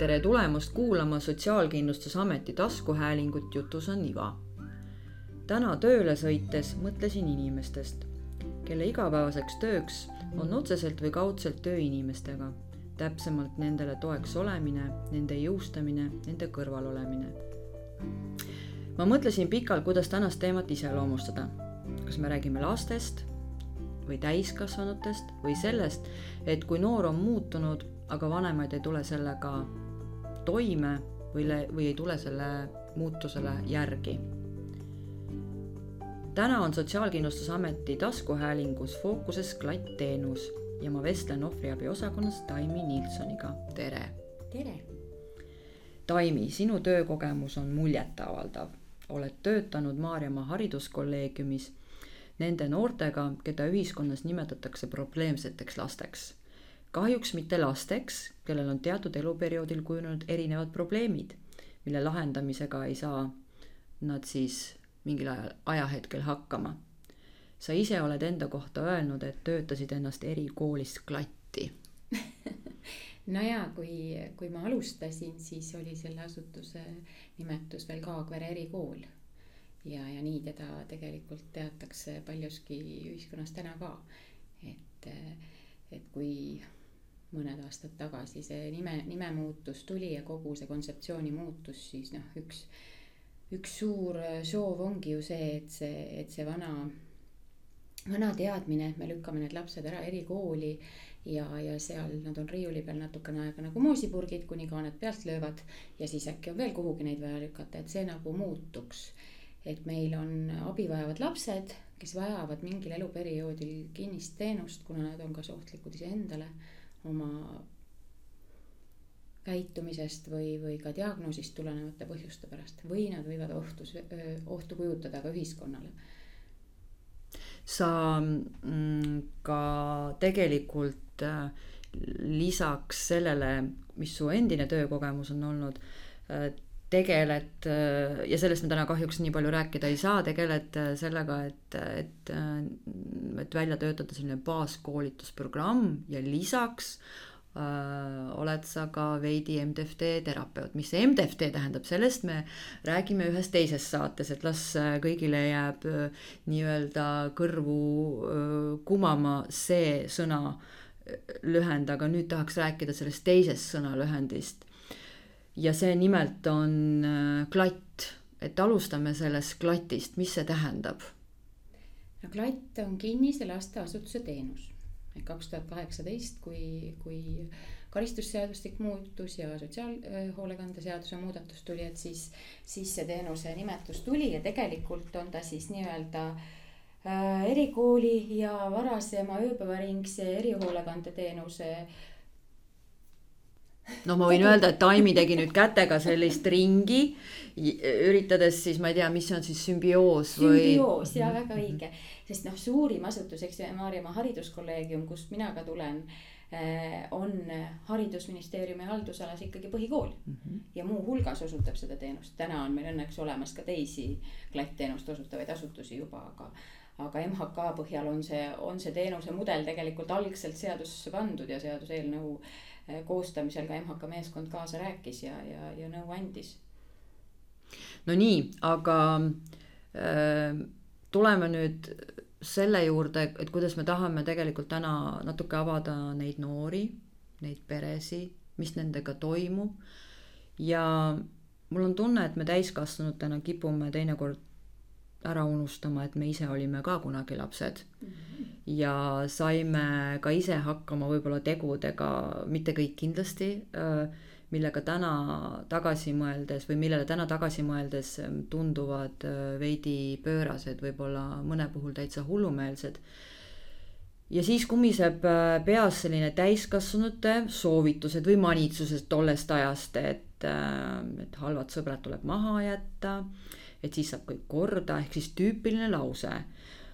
tere tulemast kuulama Sotsiaalkindlustusameti taskuhäälingut Jutus on iva. täna tööle sõites mõtlesin inimestest, kelle igapäevaseks tööks on otseselt või kaudselt tööinimestega, täpsemalt nendele toeks olemine, nende jõustamine, nende kõrval olemine. ma mõtlesin pikalt, kuidas tänast teemat iseloomustada. kas me räägime lastest või täiskasvanutest või sellest, et kui noor on muutunud, aga vanemaid ei tule sellega toime või, või ei tule selle muutusele järgi. täna on Sotsiaalkindlustusameti taskuhäälingus fookuses klattteenus ja ma vestlen ohvriabi osakonnas Taimi Nilssoniga, tere. tere. Taimi, sinu töökogemus on muljetavaldav. oled töötanud Maarjamaa hariduskolleegiumis nende noortega, keda ühiskonnas nimetatakse probleemseteks lasteks. Kahjuks mitte lasteks, kellel on teatud eluperioodil kujunenud erinevad probleemid, mille lahendamisega ei saa nad siis mingil ajal, ajahetkel hakkama. sa ise oled enda kohta öelnud, et töötasid ennast erikoolis klatti no ja kui, kui ma alustasin, siis oli selle asutuse nimetus veel Kaagvere erikool ja, ja nii teda tegelikult teatakse paljuski ühiskonnas täna ka. et, et kui mõned aastad tagasi see nime, nimemuutus tuli ja kogu see kontseptsiooni muutus, siis noh, üks, üks suur soov ongi ju see, et see, et see vana, vana teadmine, et me lükkame need lapsed ära erikooli ja, ja seal nad on riiuli peal natukene aega nagu moosipurgid, kuni kaaned pealt löövad ja siis äkki on veel kuhugi neid vaja lükata, et see nagu muutuks. Et meil on abi vajavad lapsed, kes vajavad mingil eluperioodil kinnist teenust, kuna nad on kas ohtlikud iseendale oma käitumisest või, või ka diagnoosist tulenevate põhjuste pärast või nad võivad ohtu, ohtu kujutada ka ühiskonnale. sa mm, ka tegelikult äh, lisaks sellele, mis su endine töökogemus on olnud, äh, tegeled ja sellest me täna kahjuks nii palju rääkida ei saa, tegeled sellega, et, et, et välja töötada selline baaskoolitusprogramm ja lisaks äh, oled sa ka veidi MTFT terapeut. mis see MTFT tähendab, sellest me räägime ühes teises saates, et las kõigile jääb äh, nii-öelda kõrvu äh, kumama see sõna lühend, aga nüüd tahaks rääkida sellest teisest sõnalühendist ja see nimelt on äh, klatt, et alustame sellest klatist, mis see tähendab? no klatt on kinnise lasteasutuse teenus. kaks tuhat kaheksateist, kui, kui karistusseadustik muutus ja sotsiaalhoolekande seaduse muudatus tuli, et siis, siis see teenuse nimetus tuli ja tegelikult on ta siis nii-öelda äh, erikooli ja varasema ööpäevaringse erihoolekandeteenuse äh, noh, ma võin öelda, et Taimi tegi nüüd kätega sellist ringi, üritades siis, ma ei tea, mis see on siis sümbioos või? sümbioos ja väga õige, sest noh, suurim asutus, eks ju, Maarjamaa hariduskolleegium, kust mina ka tulen eh, on haridusministeeriumi haldusalas ikkagi põhikool mm. -hmm. ja muuhulgas osutab seda teenust, täna on meil õnneks olemas ka teisi klattteenust osutavaid asutusi juba, aga. Aga MHK põhjal on see, on see teenuse mudel tegelikult algselt seadusesse pandud ja seaduseelnõu Eh, koostamisel ka MHK meeskond kaasa rääkis ja, ja, ja nõu andis. no nii, aga äh, tuleme nüüd selle juurde, et kuidas me tahame tegelikult täna natuke avada neid noori, neid peresid, mis nendega toimub. ja mul on tunne, et me täiskasvanutena kipume teinekord ära unustama, et me ise olime ka kunagi lapsed mm. -hmm. ja saime ka ise hakkama võib-olla tegudega, mitte kõik kindlasti, millega täna tagasi mõeldes või millele täna tagasi mõeldes tunduvad veidi pöörased, võib-olla mõne puhul täitsa hullumeelsed. ja siis kumiseb peas selline täiskasvanute soovitused või manitsused tollest ajast, et, et halvad sõbrad tuleb maha jätta et siis saab kõik korda, ehk siis tüüpiline lause.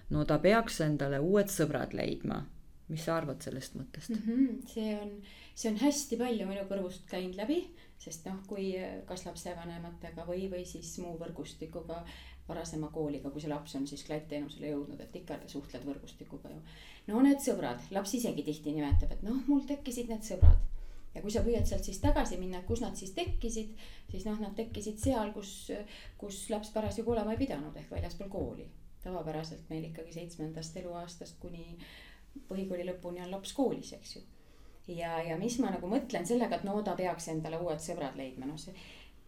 no ta peaks endale uued sõbrad leidma. mis sa arvad sellest mõttest mm? -hmm, see on, see on hästi palju minu kõrvust käinud läbi, sest noh, kui kas lapsevanematega või, või siis muu võrgustikuga varasema kooliga, kui see laps on siis klattteenusele jõudnud, et ikka suhtled võrgustikuga ju. no need sõbrad, laps isegi tihti nimetab, et noh, mul tekkisid need sõbrad ja kui sa püüad sealt siis tagasi minna, kus nad siis tekkisid, siis noh, nad tekkisid seal, kus, kus laps parasjagu olema ei pidanud ehk väljaspool kooli. tavapäraselt meil ikkagi seitsmendast eluaastast kuni põhikooli lõpuni on laps koolis, eks ju. ja, ja mis ma nagu mõtlen sellega, et no ta peaks endale uued sõbrad leidma, noh see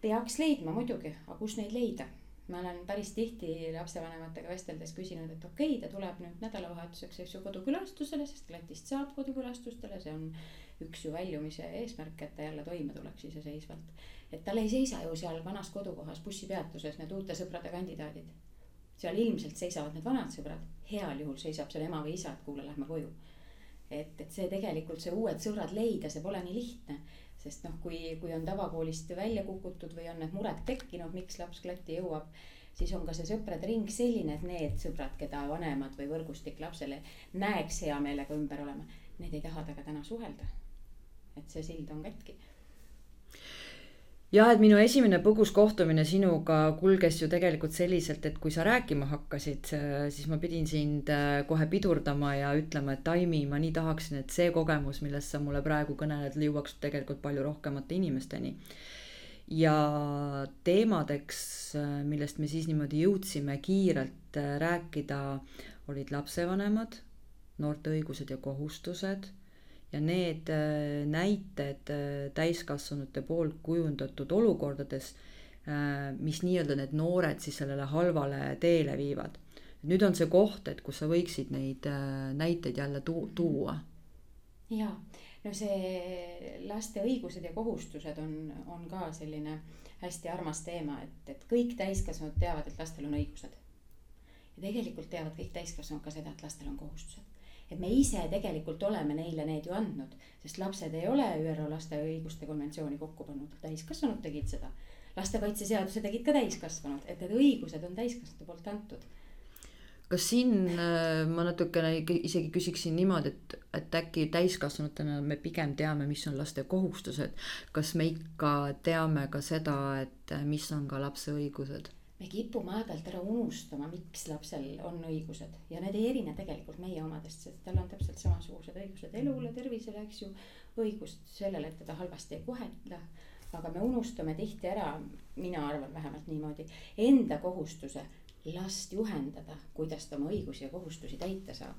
peaks leidma muidugi, aga kus neid leida ma olen päris tihti lapsevanematega vesteldes küsinud, et okei okay,, ta tuleb nüüd nädalavahetuseks, eks ju, kodukülastusele, sest Lätist saab kodukülastustele, see on üks ju väljumise eesmärk, et ta jälle toime tuleks iseseisvalt. et tal ei seisa ju seal vanas kodukohas bussipeatuses need uute sõprade kandidaadid. seal ilmselt seisavad need vanad sõbrad, heal juhul seisab seal ema või isa, et kuule, lähme koju. et, et see tegelikult see uued sõbrad leida, see pole nii lihtne sest noh, kui, kui on tavakoolist välja kukutud või on need mured tekkinud, miks laps klatti jõuab, siis on ka see sõprade ring selline, et need sõbrad, keda vanemad või võrgustik lapsele näeks hea meelega ümber olema, need ei taha temaga täna suhelda. et see sild on katki jah, et minu esimene põgus kohtumine sinuga kulges ju tegelikult selliselt, et kui sa rääkima hakkasid, siis ma pidin sind äh, kohe pidurdama ja ütlema, et Taimi, ma nii tahaksin, et see kogemus, millest sa mulle praegu kõneled, jõuaks tegelikult palju rohkemate inimesteni. ja teemadeks, äh, millest me siis niimoodi jõudsime kiirelt äh, rääkida, olid lapsevanemad, noorte õigused ja kohustused ja need äh, näited äh, täiskasvanute poolt kujundatud olukordades, äh, mis nii-öelda need noored siis sellele halvale teele viivad. nüüd on see koht, et kus sa võiksid neid näiteid jälle tu-, tuua. jaa, no see laste õigused ja kohustused on, on ka selline hästi armas teema, et, et kõik täiskasvanud teavad, et lastel on õigused. ja tegelikult teavad kõik täiskasvanud ka seda, et lastel on kohustused et me ise tegelikult oleme neile need ju andnud, sest lapsed ei ole ÜRO laste õiguste konventsiooni kokku pannud, täiskasvanud tegid seda. lastekaitseseaduse tegid ka täiskasvanud, et need õigused on täiskasvanute poolt antud kas siin äh, ma natukene isegi küsiksin niimoodi, et, et äkki täiskasvanutena me pigem teame, mis on laste kohustused. kas me ikka teame ka seda, et mis on ka lapse õigused? Me kipume aeg-ajalt ära unustama, miks lapsel on õigused ja need ei erine tegelikult meie omadest, sest tal on täpselt samasugused õigused elule, tervisele, eks ju. õigust sellele, et teda halvasti ei kohelda. aga me unustame tihti ära, mina arvan vähemalt niimoodi, enda kohustuse last juhendada, kuidas ta oma õigusi ja kohustusi täita saab.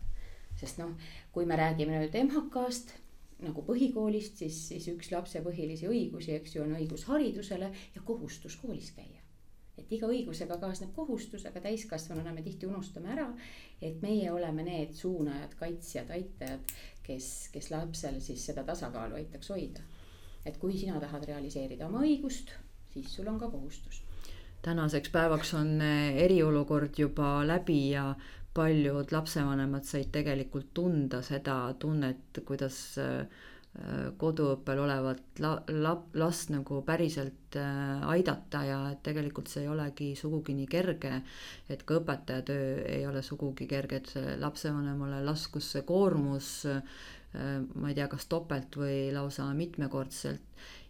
sest noh, kui me räägime nüüd MHK-st nagu põhikoolist, siis, siis üks lapse põhilisi õigusi, eks ju, on õigus haridusele ja kohustus koolis käia et iga õigusega kaasneb kohustus, aga täiskasvanuna me tihti unustame ära, et meie oleme need suunajad, kaitsjad, aitajad, kes, kes lapsel siis seda tasakaalu aitaks hoida. et kui sina tahad realiseerida oma õigust, siis sul on ka kohustus. tänaseks päevaks on eh, eriolukord juba läbi ja paljud lapsevanemad said tegelikult tunda seda tunnet, kuidas äh, koduõppel olevat la-, la-, last nagu päriselt äh, aidata ja et tegelikult see ei olegi sugugi nii kerge, et ka õpetaja töö ei ole sugugi kerge, et lapsevanemale laskus see koormus äh, ma ei tea, kas topelt või lausa mitmekordselt.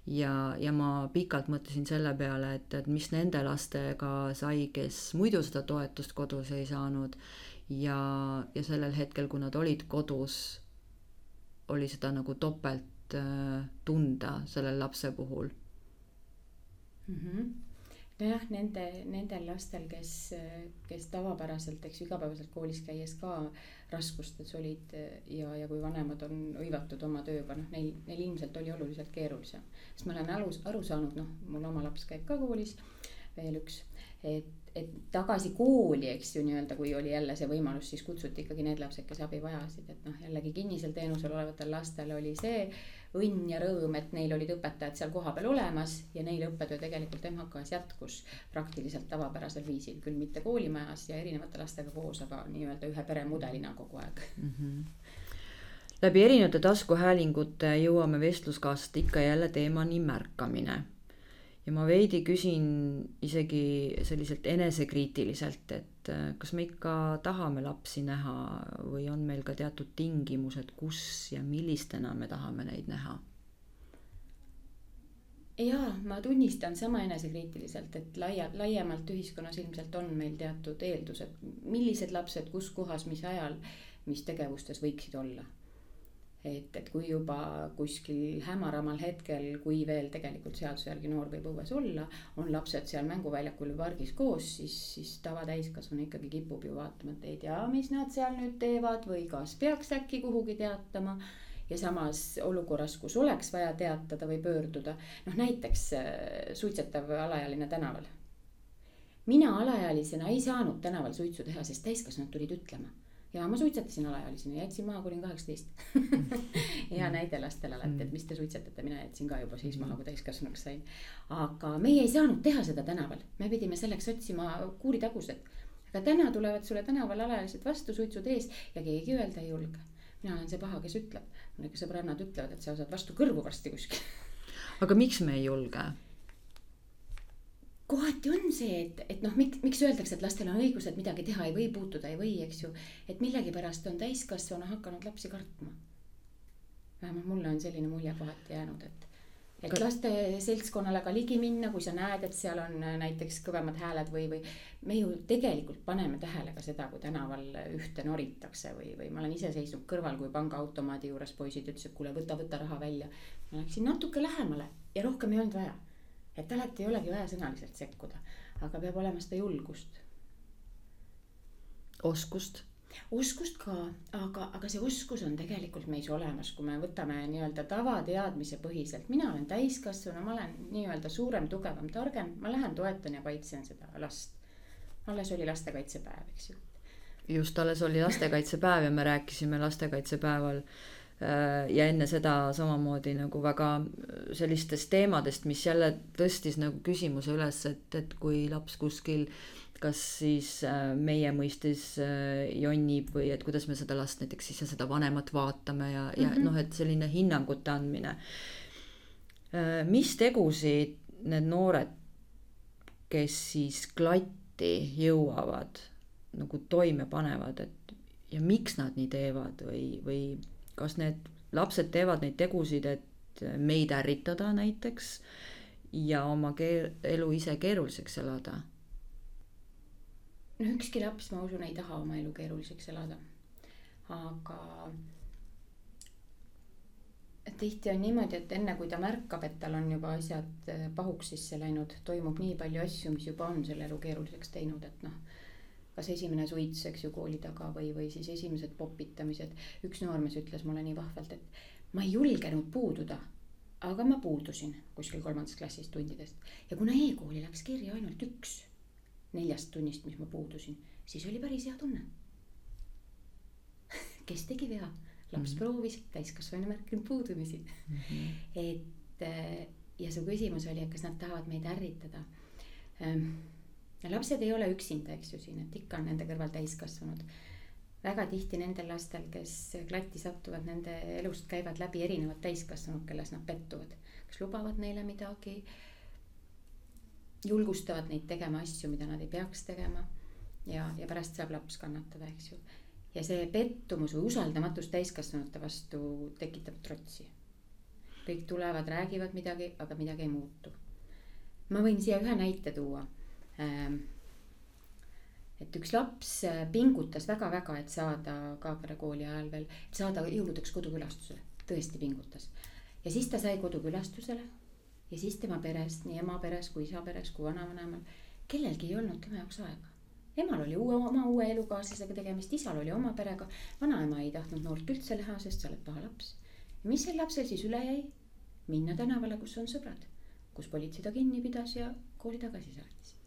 Ja, ja ma pikalt mõtlesin selle peale, et, et mis nende lastega sai, kes muidu seda toetust kodus ei saanud. Ja, ja sellel hetkel, kui nad olid kodus oli seda nagu topelt äh, tunda sellel lapse puhul mm. -hmm nojah, nende, nendel lastel, kes, kes tavapäraselt, eks ju, igapäevaselt koolis käies ka raskustes olid ja, ja kui vanemad on hõivatud oma tööga, noh, neil, neil ilmselt oli oluliselt keerulisem. sest ma olen aru, aru saanud, noh, mul oma laps käib ka koolis, veel üks, et et tagasi kooli, eks ju, nii-öelda, kui oli jälle see võimalus, siis kutsuti ikkagi need lapsed, kes abi vajasid, et noh, jällegi kinnisel teenusel olevatel lastel oli see õnn ja rõõm, et neil olid õpetajad seal kohapeal olemas ja neil õppetöö tegelikult MHK-s jätkus praktiliselt tavapärasel viisil, küll mitte koolimajas ja erinevate lastega koos, aga nii-öelda ühe peremudelina kogu aeg mm. -hmm. läbi erinevate taskuhäälingute jõuame vestluskaaslasest ikka jälle teemani märkamine ja ma veidi küsin isegi selliselt enesekriitiliselt, et äh, kas me ikka tahame lapsi näha või on meil ka teatud tingimused, kus ja millistena me tahame neid näha? jaa, ma tunnistan sama enesekriitiliselt, et laia, laiemalt ühiskonnas ilmselt on meil teatud eeldused, millised lapsed, kus kohas, mis ajal, mis tegevustes võiksid olla et, et kui juba kuskil hämaramal hetkel, kui veel tegelikult seaduse järgi noor võib õues olla, on lapsed seal mänguväljakul või pargis koos, siis, siis tavatäiskasvanu ikkagi kipub ju vaatama, et ei tea, mis nad seal nüüd teevad või kas peaks äkki kuhugi teatama ja samas olukorras, kus oleks vaja teatada või pöörduda, noh näiteks äh, suitsetav alaealine tänaval. mina alaealisena ei saanud tänaval suitsu teha, sest täiskasvanud tulid ütlema ja ma suitsetasin alaealisena, jätsin maha, kui olin kaheksateist hea näide lastele alati, et mis te suitsetate, mina jätsin ka juba siis maha, kui täiskasvanuks sain. aga meie ei saanud teha seda tänaval, me pidime selleks otsima kuuritagused. aga täna tulevad sulle tänaval alaealised vastu suitsud ees ja keegi öelda ei julge. mina olen see paha, kes ütleb, mul ikka sõbrannad ütlevad, et sa saad vastu kõrvu varsti kuskil aga miks me ei julge? Kohati on see, et, et noh, miks, miks öeldakse, et lastel on õigus, et midagi teha ei või, puutuda ei või, eks ju. et millegipärast on täiskasvanu hakanud lapsi kartma. vähemalt mulle on selline mulje kohati jäänud, et, et laste seltskonnale ka ligi minna, kui sa näed, et seal on näiteks kõvemad hääled või, või. me ju tegelikult paneme tähele ka seda, kui tänaval ühte noritakse või, või ma olen ise seisnud kõrval, kui pangaautomaadi juures poisid ütlesid, kuule, võta, võta raha välja. ma läksin natuke lähemale ja rohkem ei olnud vaja et alati ei olegi vaja sõnaliselt sekkuda, aga peab olema seda julgust. oskust. oskust ka, aga, aga see oskus on tegelikult meis olemas, kui me võtame nii-öelda tavateadmise põhiselt. mina olen täiskasvanu, ma olen nii-öelda suurem, tugevam, targem, ma lähen toetan ja kaitsen seda last. alles oli lastekaitsepäev, eks ju. just alles oli lastekaitsepäev ja me rääkisime lastekaitsepäeval äh, ja enne seda samamoodi nagu väga sellistest teemadest, mis jälle tõstis nagu küsimuse üles, et, et kui laps kuskil kas siis äh, meie mõistes äh, jonnib või et kuidas me seda last näiteks siis ja seda vanemat vaatame ja mm, -hmm. ja noh, et selline hinnangute andmine. mis tegusid need noored, kes siis klatti jõuavad, nagu toime panevad, et ja miks nad nii teevad või, või kas need lapsed teevad neid tegusid, et meid ärritada näiteks ja oma keer-, elu ise keeruliseks elada? no ükski laps, ma usun, ei taha oma elu keeruliseks elada. aga tihti on niimoodi, et enne kui ta märkab, et tal on juba asjad pahuks sisse läinud, toimub nii palju asju, mis juba on selle elu keeruliseks teinud, et noh kas esimene suits, eks ju, kooli taga või, või siis esimesed popitamised. üks noormees ütles mulle nii vahvalt, et ma ei julgenud puududa, aga ma puudusin kuskil kolmandast klassist tundidest ja kuna e-kooli läks kirja ainult üks neljast tunnist, mis ma puudusin, siis oli päris hea tunne kes tegi vea? laps mm -hmm. proovis, täiskasvanu märkinud puudumisi mm. -hmm. et äh, ja su küsimus oli, et kas nad tahavad meid ärritada ähm, ja lapsed ei ole üksinda, eks ju siin, et ikka on nende kõrval täiskasvanud. väga tihti nendel lastel, kes klatti satuvad, nende elust käivad läbi erinevad täiskasvanud, kelles nad pettuvad. kas lubavad neile midagi, julgustavad neid tegema asju, mida nad ei peaks tegema. ja, ja pärast saab laps kannatada, eks ju. ja see pettumus või usaldamatus täiskasvanute vastu tekitab trotsi. kõik tulevad, räägivad midagi, aga midagi ei muutu. ma võin siia ühe näite tuua et üks laps äh, pingutas väga-väga, et saada Kaagvere kooli ajal veel, et saada jõuludeks kodukülastusele, tõesti pingutas. ja siis ta sai kodukülastusele ja siis tema peres, nii ema peres kui isa peres kui vanavanemal, kellelgi ei olnud tema jaoks aega. emal oli uue, oma uue elukaaslasega tegemist, isal oli oma perega, vanaema ei tahtnud noort üldse näha, sest sa oled paha laps. mis sel lapsel siis üle jäi? minna tänavale, kus on sõbrad, kus politsei ta kinni pidas ja kooli tagasi saatis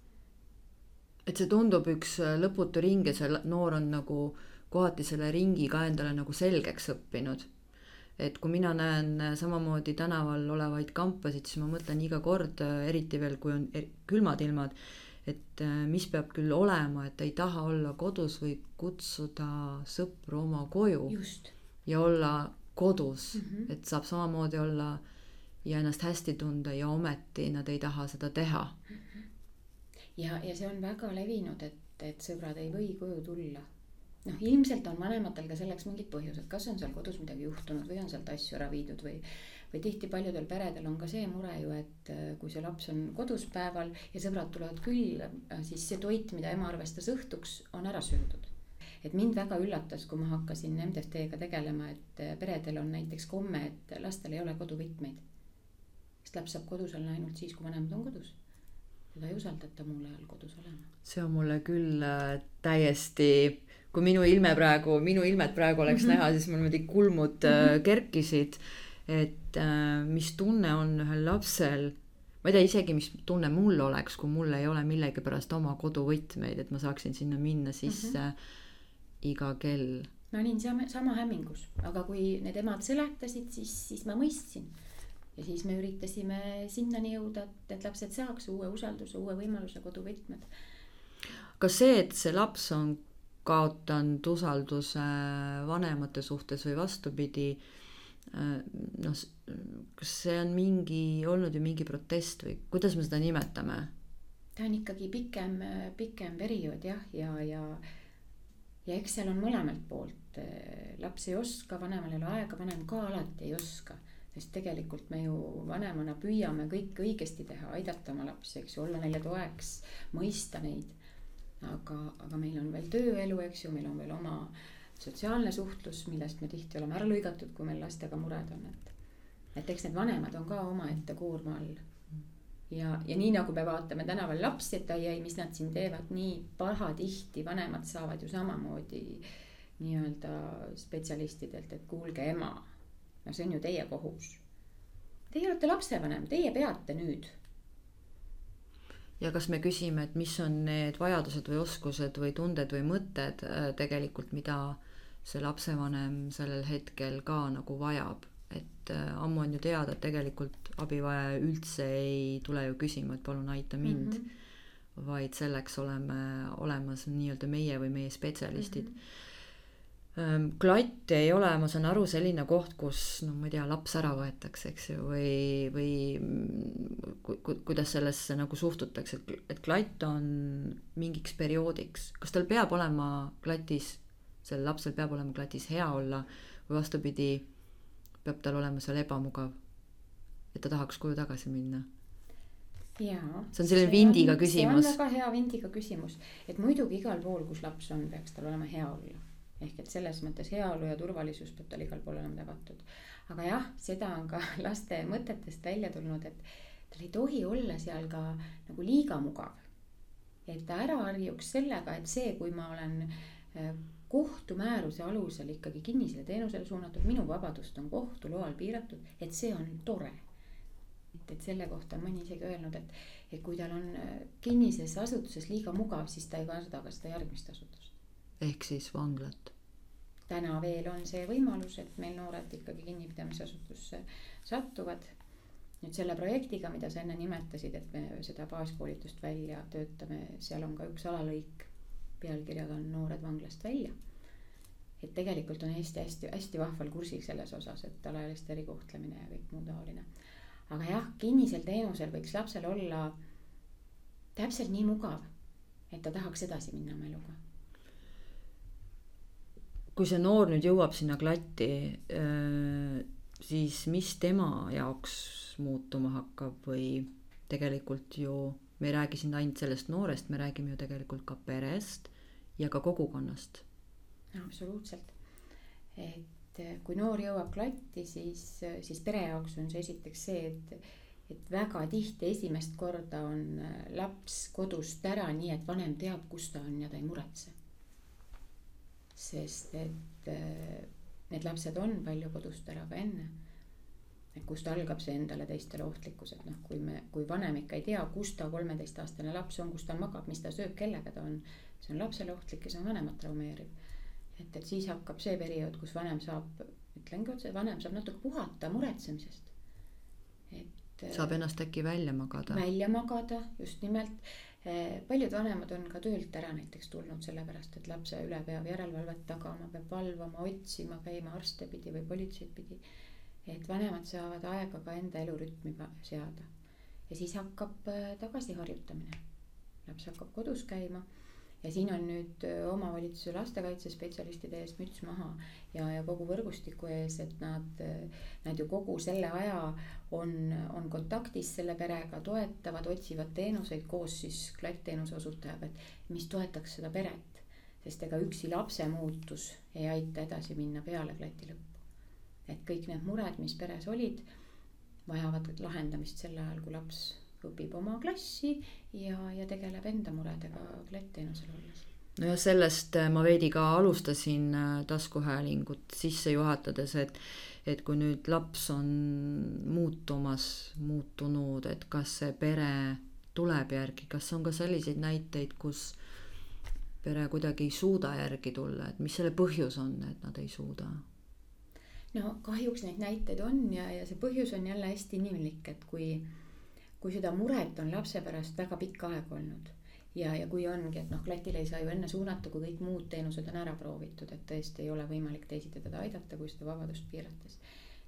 et see tundub üks äh, lõputu ring ja see noor on nagu kohati selle ringi ka endale nagu selgeks õppinud. et kui mina näen äh, samamoodi tänaval olevaid kampasid, siis ma mõtlen iga kord, äh, eriti veel, kui on külmad ilmad, et mis peab küll olema, et ei taha olla kodus või kutsuda sõpru oma koju. ja olla kodus mm, -hmm. et saab samamoodi olla ja ennast hästi tunda ja ometi nad ei taha seda teha mm. -hmm ja, ja see on väga levinud, et, et sõbrad ei või koju tulla. noh, ilmselt on vanematel ka selleks mingid põhjused, kas on seal kodus midagi juhtunud või on sealt asju ära viidud või või tihti paljudel peredel on ka see mure ju, et äh, kui see laps on kodus päeval ja sõbrad tulevad külla, siis see toit, mida ema arvestas õhtuks, on ära söödud et mind väga üllatas, kui ma hakkasin MTFT-ga tegelema, et peredel on näiteks komme, et lastel ei ole koduvõtmeid. sest laps saab kodus olla ainult siis, kui vanemad on kodus. Teda ei usaldata muul ajal kodus olema. see on mulle küll äh, täiesti, kui minu ilme praegu, minu ilmet praegu oleks mm -hmm. näha, siis mul niimoodi kulmud mm -hmm. kerkisid. et äh, mis tunne on ühel lapsel ma ei tea isegi, mis tunne mul oleks, kui mul ei ole millegipärast oma koduvõtmeid, et ma saaksin sinna minna sisse mm. -hmm iga kell. ma olin sama, sama hämmingus, aga kui need emad seletasid, siis, siis ma mõistsin. Ja siis me üritasime sinnani jõuda, et need lapsed saaks uue usalduse, uue võimaluse, koduvõtmed. kas see, et see laps on kaotanud usalduse vanemate suhtes või vastupidi, noh, kas see on mingi, olnud ju mingi protest või kuidas me seda nimetame? ta on ikkagi pikem, pikem periood jah, ja, ja, ja ja eks seal on mõlemalt poolt, laps ei oska, vanemal ei ole aega, vanem ka alati ei oska. Sest tegelikult me ju vanemana püüame kõike õigesti teha, aidata oma lapsi, eks ju, olla neile toeks, mõista neid. aga, aga meil on veel tööelu, eks ju, meil on veel oma sotsiaalne suhtlus, millest me tihti oleme ära lõigatud, kui meil lastega mured on, et. et eks need vanemad on ka omaette koorma all ja, ja nii nagu me vaatame tänaval lapsi, et ai, ai, mis nad siin teevad, nii pahatihti vanemad saavad ju samamoodi nii-öelda spetsialistidelt, et kuulge, ema, no see on ju teie kohus. Teie olete lapsevanem, teie peate nüüd. ja kas me küsime, et mis on need vajadused või oskused või tunded või mõtted äh, tegelikult, mida see lapsevanem sellel hetkel ka nagu vajab et äh, ammu on ju teada, et tegelikult abivajaja üldse ei tule ju küsima, et palun aita mind mm. -hmm. vaid selleks oleme olemas nii-öelda meie või meie spetsialistid mm. -hmm klatt ei ole, ma saan aru, selline koht, kus no ma ei tea, laps ära võetakse, eks ju, või, või ku, ku, kuidas sellesse nagu suhtutakse, et klatt on mingiks perioodiks, kas tal peab olema klatis, sellel lapsel peab olema klatis hea olla või vastupidi peab tal olema seal ebamugav. et ta tahaks koju tagasi minna. jaa. see on selline vindiga küsimus. see on väga hea vindiga küsimus, et muidugi igal pool, kus laps on, peaks tal olema hea olla. Ehk et selles mõttes heaolu ja turvalisus peab tal igal pool olema tagatud. aga jah, seda on ka laste mõtetest välja tulnud, et tal ei tohi olla seal ka nagu liiga mugav. et ta ära harjuks sellega, et see, kui ma olen äh, kohtumääruse alusel ikkagi kinnisele teenusele suunatud, minu vabadust on kohtu loal piiratud, et see on tore. et, et selle kohta on mõni isegi öelnud, et, et kui tal on äh, kinnises asutuses liiga mugav, siis ta ei karda ka seda järgmist asutust. ehk siis vanglat. Täna veel on see võimalus, et meil noored ikkagi kinnipidamisasutusse satuvad nüüd selle projektiga, mida sa enne nimetasid, et me seda baaskoolitust välja töötame, seal on ka üks alalõik pealkirjaga on Noored vanglast välja. et tegelikult on Eesti hästi-hästi vahval kursil selles osas, et alaealiste erikohtlemine ja kõik muu taoline. aga jah, kinnisel teenusel võiks lapsel olla täpselt nii mugav, et ta tahaks edasi minna oma eluga kui see noor nüüd jõuab sinna klatti, siis mis tema jaoks muutuma hakkab või tegelikult ju me ei räägi siin ainult sellest noorest, me räägime ju tegelikult ka perest ja ka kogukonnast. absoluutselt, et eh, kui noor jõuab klatti, siis, eh, siis pere jaoks on see esiteks see, et, et väga tihti esimest korda on eh, laps kodust ära, nii et vanem teab, kus ta on ja ta ei muretse. Sest et need lapsed on palju kodust ära ka enne et kust algab see endale teistele ohtlikkus, et noh, kui me, kui vanem ikka ei tea, kus ta kolmeteistaastane laps on, kus ta magab, mis ta sööb, kellega ta on see on lapsele ohtlik ja see on vanemat traumeeriv. et, et siis hakkab see periood, kus vanem saab, ütlengi otse, vanem saab natuke puhata muretsemisest. et. saab ennast äkki välja magada. välja magada, just nimelt. Eh, paljud vanemad on ka töölt ära näiteks tulnud sellepärast, et lapse üle peab järelevalvet tagama, peab valvama, otsima, käima arste pidi või politseid pidi. et vanemad saavad aega ka enda elurütmi seada ja siis hakkab eh, tagasiharjutamine. laps hakkab kodus käima ja siin on nüüd omavalitsuse lastekaitsespetsialistide ees müts maha ja, ja kogu võrgustiku ees, et nad, nad ju kogu selle aja on, on kontaktis selle perega, toetavad, otsivad teenuseid koos siis klattteenuse osutajaga, et mis toetaks seda peret. sest ega üksi lapse muutus ei aita edasi minna peale klati lõppu. et kõik need mured, mis peres olid, vajavad lahendamist sel ajal, kui laps õpib oma klassi ja, ja tegeleb enda muredega klettteenusel olles nojah, sellest äh, ma veidi ka alustasin äh, taskuhäälingut sisse juhatades, et et kui nüüd laps on muutumas, muutunud, et kas see pere tuleb järgi, kas on ka selliseid näiteid, kus pere kuidagi ei suuda järgi tulla, et mis selle põhjus on, et nad ei suuda? no kahjuks neid näiteid on ja, ja see põhjus on jälle hästi inimlik, et kui, kui seda muret on lapse pärast väga pikka aega olnud ja, ja kui ongi, et noh, klatile ei saa ju enne suunata, kui kõik muud teenused on ära proovitud, et tõesti ei ole võimalik teisiti teda aidata, kui seda vabadust piirates.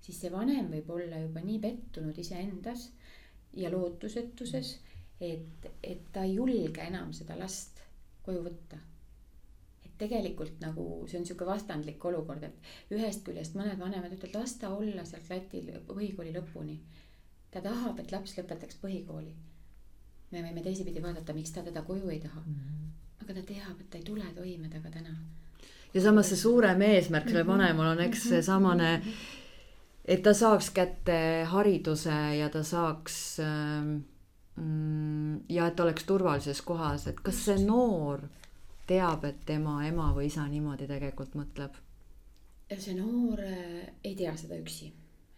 siis see vanem võib olla juba nii pettunud iseendas ja lootusetuses, et, et ta ei julge enam seda last koju võtta tegelikult nagu see on sihuke vastandlik olukord, et ühest küljest mõned vanemad ütlevad, las ta olla seal klatil põhikooli lõpuni. Ta tahab, et laps lõpetaks põhikooli. me võime teisipidi vaadata, miks ta teda koju ei taha mm. -hmm. aga ta teab, et ta ei tule toime temaga täna. ja samas see suurem eesmärk sellel vanemal on, eks seesamane, et ta saaks kätte hariduse ja ta saaks ähm, mm, ja et oleks turvalises kohas, et kas see noor teab, et tema ema või isa niimoodi tegelikult mõtleb? see noor äh, ei tea seda üksi,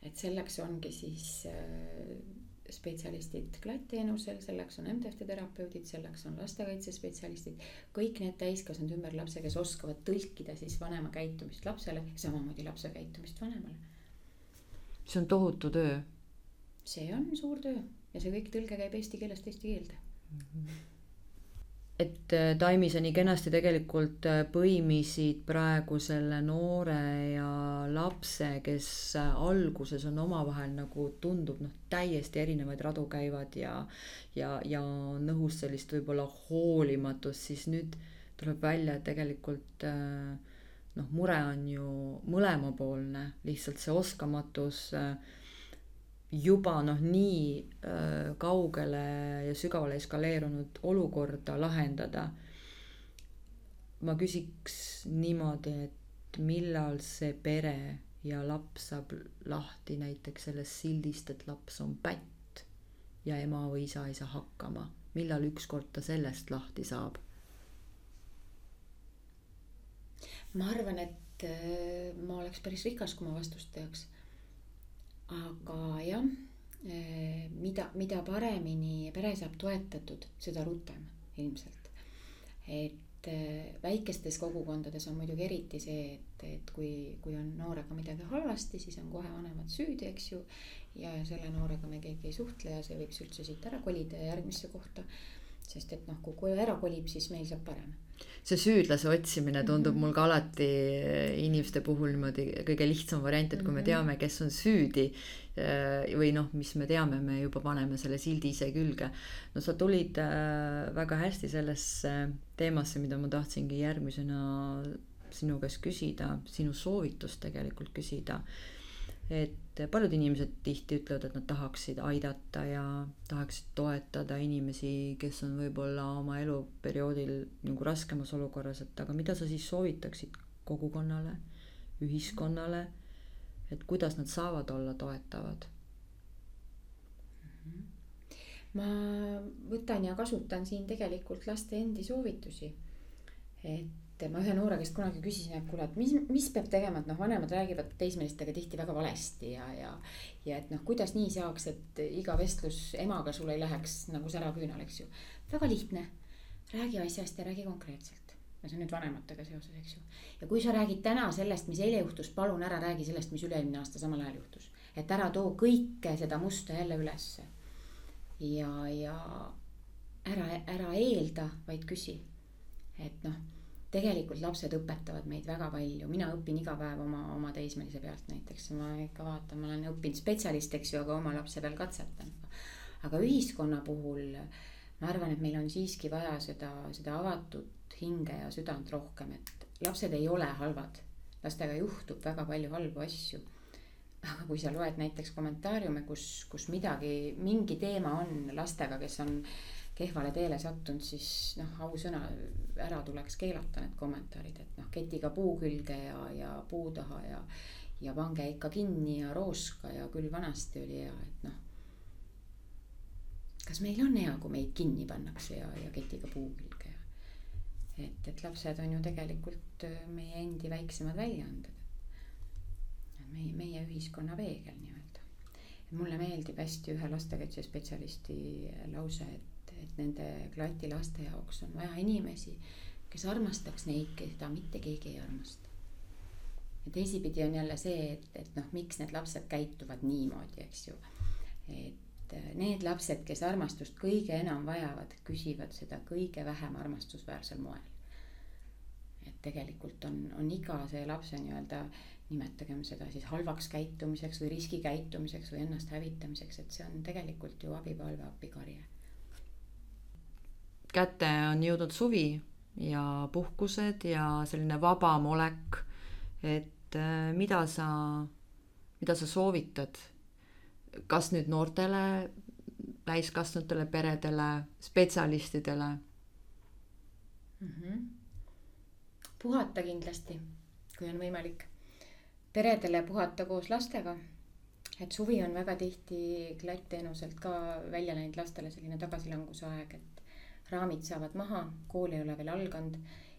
et selleks ongi siis äh, spetsialistid klattteenusel, selleks on MTF-i terapeudid, selleks on lastekaitsespetsialistid, kõik need täiskasvanud ümber lapse, kes oskavad tõlkida siis vanema käitumist lapsele, samamoodi lapse käitumist vanemale. see on tohutu töö. see on suur töö ja see kõik tõlge käib eesti keelest eesti keelde mm. -hmm et äh, Taimis sa nii kenasti tegelikult äh, põimisid praegu selle noore ja lapse, kes äh, alguses on omavahel nagu tundub noh, täiesti erinevaid radu käivad ja ja, ja on õhus sellist võib-olla hoolimatust, siis nüüd tuleb välja, et tegelikult noh, mure on ju mõlemapoolne, lihtsalt see oskamatus äh, juba noh, nii äh, kaugele ja sügavale eskaleerunud olukorda lahendada. ma küsiks niimoodi, et millal see pere ja laps saab lahti näiteks sellest sildist, et laps on pätt ja ema või isa ei saa hakkama, millal ükskord ta sellest lahti saab? ma arvan, et äh, ma oleks päris rikas, kui ma vastust teaks aga jah, eh, mida, mida paremini pere saab toetatud, seda rutem ilmselt. et eh, väikestes kogukondades on muidugi eriti see, et, et kui, kui on noorega midagi halvasti, siis on kohe vanemad süüdi, eks ju. ja selle noorega me keegi ei suhtle ja see võiks üldse siit ära kolida järgmisse kohta. sest et noh, kui koju ära kolib, siis meil saab parem see süüdlase otsimine tundub -hmm. mul ka alati inimeste puhul niimoodi kõige lihtsam variant, et kui me mhm. teame, kes on süüdi äh, või noh, mis me teame, me juba paneme selle sildi ise külge. no sa tulid äh, väga hästi sellesse teemasse, mida ma tahtsingi järgmisena sinu käest küsida, sinu soovitust tegelikult küsida et paljud inimesed tihti ütlevad, et nad tahaksid aidata ja tahaksid toetada inimesi, kes on võib-olla oma eluperioodil nagu raskemas olukorras, et aga mida sa siis soovitaksid kogukonnale, ühiskonnale, et kuidas nad saavad olla toetavad? ma võtan ja kasutan siin tegelikult laste endi soovitusi. et et ma ühe noore käest kunagi küsisin, et kuule, et mis, mis peab tegema, et noh, vanemad räägivad teismelistega tihti väga valesti ja, ja. ja et noh, kuidas nii saaks, et iga vestlus emaga sul ei läheks nagu säraküünal, eks ju. väga lihtne, räägi asjast ja räägi konkreetselt. ja see on nüüd vanematega seoses, eks ju. ja kui sa räägid täna sellest, mis eile juhtus, palun ära räägi sellest, mis üle-eelmine aasta samal ajal juhtus. et ära too kõike seda musta jälle ülesse. ja, ja ära, ära eelda, vaid küsi. et noh tegelikult lapsed õpetavad meid väga palju, mina õpin iga päev oma, oma teismelise pealt näiteks, ma ikka vaatan, ma olen õppinud spetsialist, eks ju, aga oma lapse peal katsetan. aga ühiskonna puhul ma arvan, et meil on siiski vaja seda, seda avatud hinge ja südant rohkem, et lapsed ei ole halvad. lastega juhtub väga palju halbu asju. aga kui sa loed näiteks kommentaariume, kus, kus midagi, mingi teema on lastega, kes on kehvale teele sattunud, siis noh, ausõna, ära tuleks keelata need kommentaarid, et noh, ketiga puu külge ja, ja puu taha ja, ja pange ikka kinni ja rooska ja küll vanasti oli hea, et noh. kas meil on hea, kui meid kinni pannakse ja, ja ketiga puu külge ja et, et lapsed on ju tegelikult äh, meie endi väiksemad väljaanded. meie, meie ühiskonna peegel nii-öelda. mulle meeldib hästi ühe lastekaitsespetsialisti lause, et, et nende klatilaste jaoks on vaja inimesi, kes armastaks neid, keda mitte keegi ei armasta ja teisipidi on jälle see, et, et noh, miks need lapsed käituvad niimoodi, eks ju. et äh, need lapsed, kes armastust kõige enam vajavad, küsivad seda kõige vähem armastusväärsel moel. et tegelikult on, on iga see lapse nii-öelda, nimetagem seda siis halvaks käitumiseks või riskikäitumiseks või ennast hävitamiseks, et see on tegelikult ju abipalve, appikarje. Kätte on jõudnud suvi ja puhkused ja selline vabam olek, et äh, mida sa, mida sa soovitad, kas nüüd noortele, täiskasvanutele peredele, spetsialistidele mm? -hmm. puhata kindlasti, kui on võimalik. peredele puhata koos lastega. et suvi on väga tihti klattteenuselt ka välja läinud lastele selline tagasilanguse aeg, et raamid saavad maha, kool ei ole veel alganud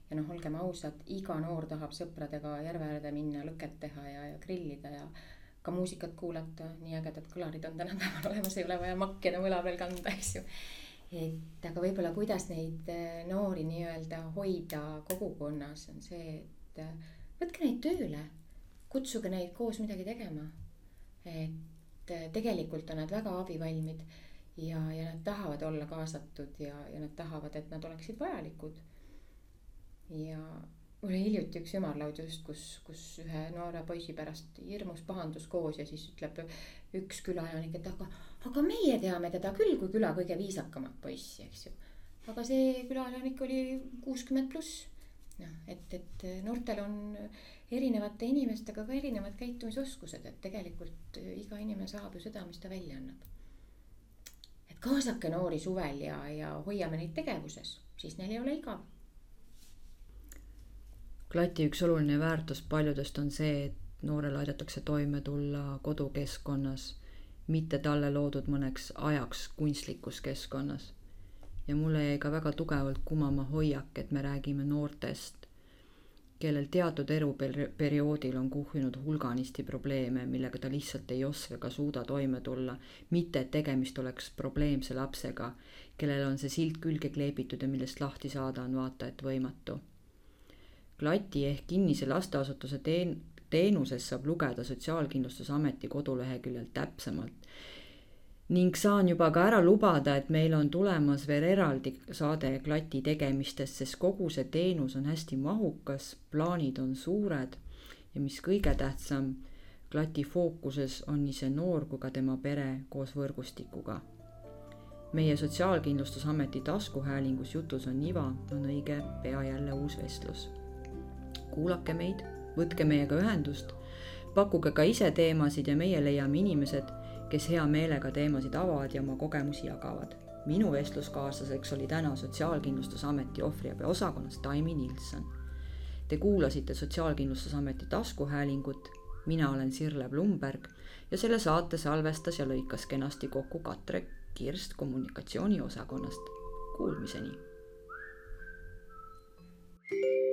ja noh, olgem ausad, iga noor tahab sõpradega järve äärde minna, lõket teha ja, ja grillida ja ka muusikat kuulata, nii ägedad kõlarid on tänapäeval olemas, ei ole vaja makki enam õla peal kanda, eks ju. et aga võib-olla kuidas neid eh, noori nii-öelda hoida kogukonnas, on see, et eh, võtke neid tööle, kutsuge neid koos midagi tegema. et eh, tegelikult on nad väga abivalmid ja, ja nad tahavad olla kaasatud ja, ja nad tahavad, et nad oleksid vajalikud ja mul oli hiljuti üks ümarlaud just, kus, kus ühe noore poisi pärast hirmus pahandus koos ja siis ütleb üks külaelanik, et aga, aga meie teame teda küll kui küla kõige viisakamat poissi, eks ju. aga see külaelanik oli kuuskümmend pluss. noh, et, et noortel on erinevate inimestega ka erinevad käitumisoskused, et tegelikult iga inimene saab ju seda, mis ta välja annab. Kaasake noori suvel ja, ja hoiame neid tegevuses, siis neil ei ole igav klati üks oluline väärtus paljudest on see, et noorele aidatakse toime tulla kodukeskkonnas, mitte talle loodud mõneks ajaks kunstlikus keskkonnas. ja mulle jäi ka väga tugevalt kumama hoiak, et me räägime noortest, kellel teatud eluperioodil on kuhjunud hulganisti probleeme, millega ta lihtsalt ei oska ega suuda toime tulla, mitte et tegemist oleks probleemse lapsega, kellele on see silt külge kleebitud ja millest lahti saada on vaata et võimatu klati ehk kinnise lasteasutuse teen-, teenusest saab lugeda Sotsiaalkindlustusameti koduleheküljelt täpsemalt. Ning saan juba ka ära lubada, et meil on tulemas veel eraldi saade klati tegemistest, sest kogu see teenus on hästi mahukas, plaanid on suured ja mis kõige tähtsam, klati fookuses on nii see noor kui ka tema pere koos võrgustikuga. Meie Sotsiaalkindlustusameti taskuhäälingus Jutus on iva on õige pea jälle uus vestlus. Kuulake meid, võtke meiega ühendust, pakkuge ka ise teemasid ja meie leiame inimesed, kes hea meelega teemasid avavad ja oma kogemusi jagavad. minu vestluskaaslaseks oli täna Sotsiaalkindlustusameti ohvriabi osakonnas Taimi Nilsson. Te kuulasite Sotsiaalkindlustusameti taskuhäälingut, mina olen Sirle Blumberg ja selle saate salvestas ja lõikas kenasti kokku Katre Kirst kommunikatsiooniosakonnast. Kuulmiseni. thank you